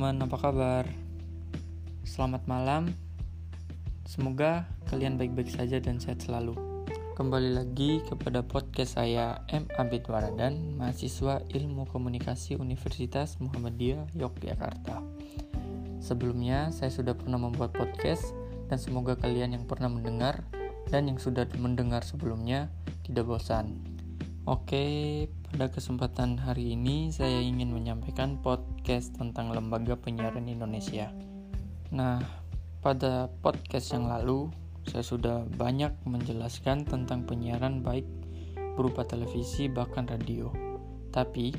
teman-teman, apa kabar? Selamat malam. Semoga kalian baik-baik saja dan sehat selalu. Kembali lagi kepada podcast saya M. Abid Waradan, mahasiswa Ilmu Komunikasi Universitas Muhammadiyah Yogyakarta. Sebelumnya, saya sudah pernah membuat podcast dan semoga kalian yang pernah mendengar dan yang sudah mendengar sebelumnya tidak bosan. Oke, pada kesempatan hari ini saya ingin menyampaikan podcast tentang Lembaga Penyiaran Indonesia. Nah, pada podcast yang lalu saya sudah banyak menjelaskan tentang penyiaran baik berupa televisi bahkan radio. Tapi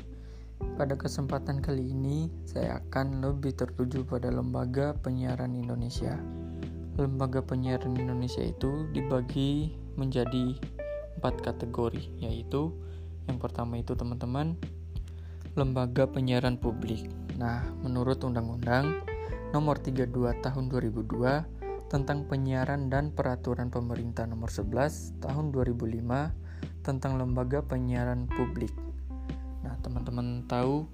pada kesempatan kali ini saya akan lebih tertuju pada Lembaga Penyiaran Indonesia. Lembaga Penyiaran Indonesia itu dibagi menjadi empat kategori yaitu yang pertama itu teman-teman lembaga penyiaran publik. Nah, menurut Undang-Undang Nomor 32 Tahun 2002 tentang penyiaran dan peraturan pemerintah Nomor 11 Tahun 2005 tentang lembaga penyiaran publik. Nah, teman-teman tahu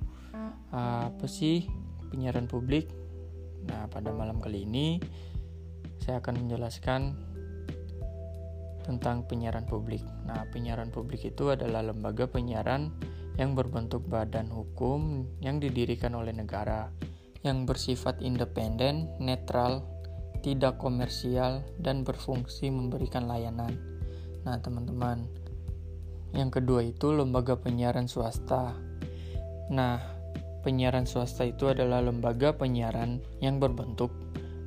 apa sih penyiaran publik? Nah, pada malam kali ini saya akan menjelaskan tentang penyiaran publik. Nah, penyiaran publik itu adalah lembaga penyiaran yang berbentuk badan hukum yang didirikan oleh negara, yang bersifat independen, netral, tidak komersial, dan berfungsi memberikan layanan. Nah, teman-teman, yang kedua itu lembaga penyiaran swasta. Nah, penyiaran swasta itu adalah lembaga penyiaran yang berbentuk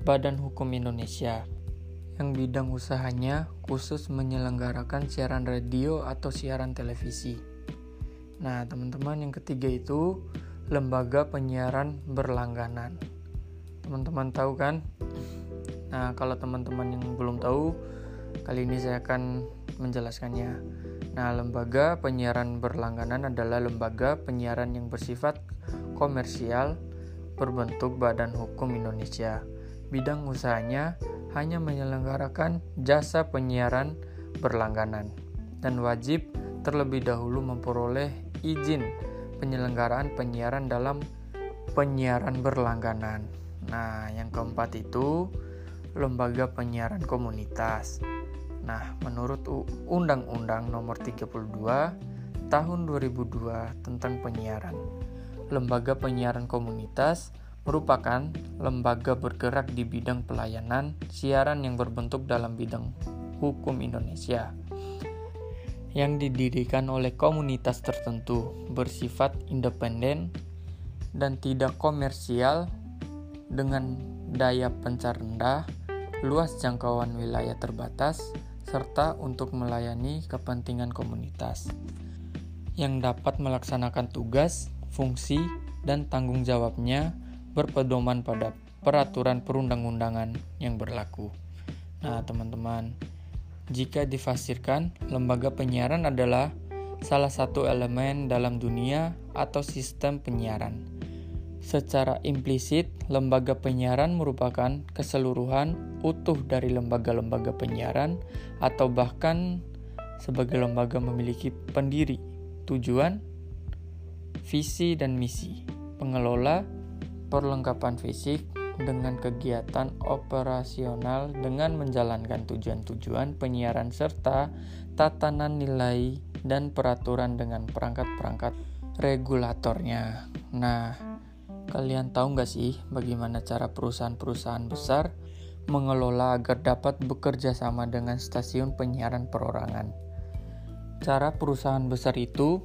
Badan Hukum Indonesia yang bidang usahanya khusus menyelenggarakan siaran radio atau siaran televisi. Nah, teman-teman, yang ketiga itu lembaga penyiaran berlangganan. Teman-teman tahu kan? Nah, kalau teman-teman yang belum tahu, kali ini saya akan menjelaskannya. Nah, lembaga penyiaran berlangganan adalah lembaga penyiaran yang bersifat komersial berbentuk Badan Hukum Indonesia. Bidang usahanya hanya menyelenggarakan jasa penyiaran berlangganan dan wajib terlebih dahulu memperoleh izin penyelenggaraan penyiaran dalam penyiaran berlangganan. Nah, yang keempat itu lembaga penyiaran komunitas. Nah, menurut Undang-Undang Nomor 32 Tahun 2002 tentang penyiaran, lembaga penyiaran komunitas merupakan lembaga bergerak di bidang pelayanan siaran yang berbentuk dalam bidang hukum Indonesia yang didirikan oleh komunitas tertentu bersifat independen dan tidak komersial dengan daya pencar rendah, luas jangkauan wilayah terbatas, serta untuk melayani kepentingan komunitas yang dapat melaksanakan tugas, fungsi, dan tanggung jawabnya berpedoman pada peraturan perundang-undangan yang berlaku. Nah, teman-teman, jika difasirkan, lembaga penyiaran adalah salah satu elemen dalam dunia atau sistem penyiaran. Secara implisit, lembaga penyiaran merupakan keseluruhan utuh dari lembaga-lembaga penyiaran atau bahkan sebagai lembaga memiliki pendiri, tujuan, visi dan misi, pengelola, perlengkapan fisik dengan kegiatan operasional dengan menjalankan tujuan-tujuan penyiaran serta tatanan nilai dan peraturan dengan perangkat-perangkat regulatornya. Nah, kalian tahu nggak sih bagaimana cara perusahaan-perusahaan besar mengelola agar dapat bekerja sama dengan stasiun penyiaran perorangan? Cara perusahaan besar itu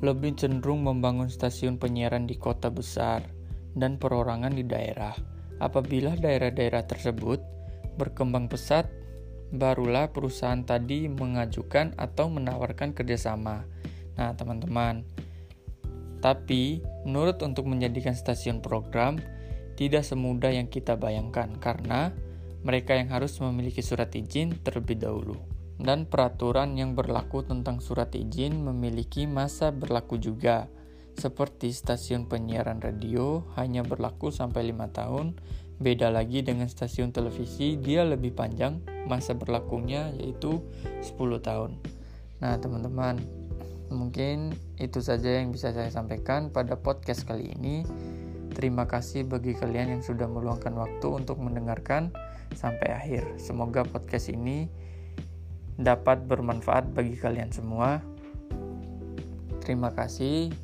lebih cenderung membangun stasiun penyiaran di kota besar dan perorangan di daerah. Apabila daerah-daerah tersebut berkembang pesat, barulah perusahaan tadi mengajukan atau menawarkan kerjasama. Nah, teman-teman, tapi menurut untuk menjadikan stasiun program tidak semudah yang kita bayangkan karena mereka yang harus memiliki surat izin terlebih dahulu. Dan peraturan yang berlaku tentang surat izin memiliki masa berlaku juga seperti stasiun penyiaran radio hanya berlaku sampai lima tahun, beda lagi dengan stasiun televisi, dia lebih panjang masa berlakunya yaitu 10 tahun. Nah, teman-teman, mungkin itu saja yang bisa saya sampaikan pada podcast kali ini. Terima kasih bagi kalian yang sudah meluangkan waktu untuk mendengarkan sampai akhir. Semoga podcast ini dapat bermanfaat bagi kalian semua. Terima kasih.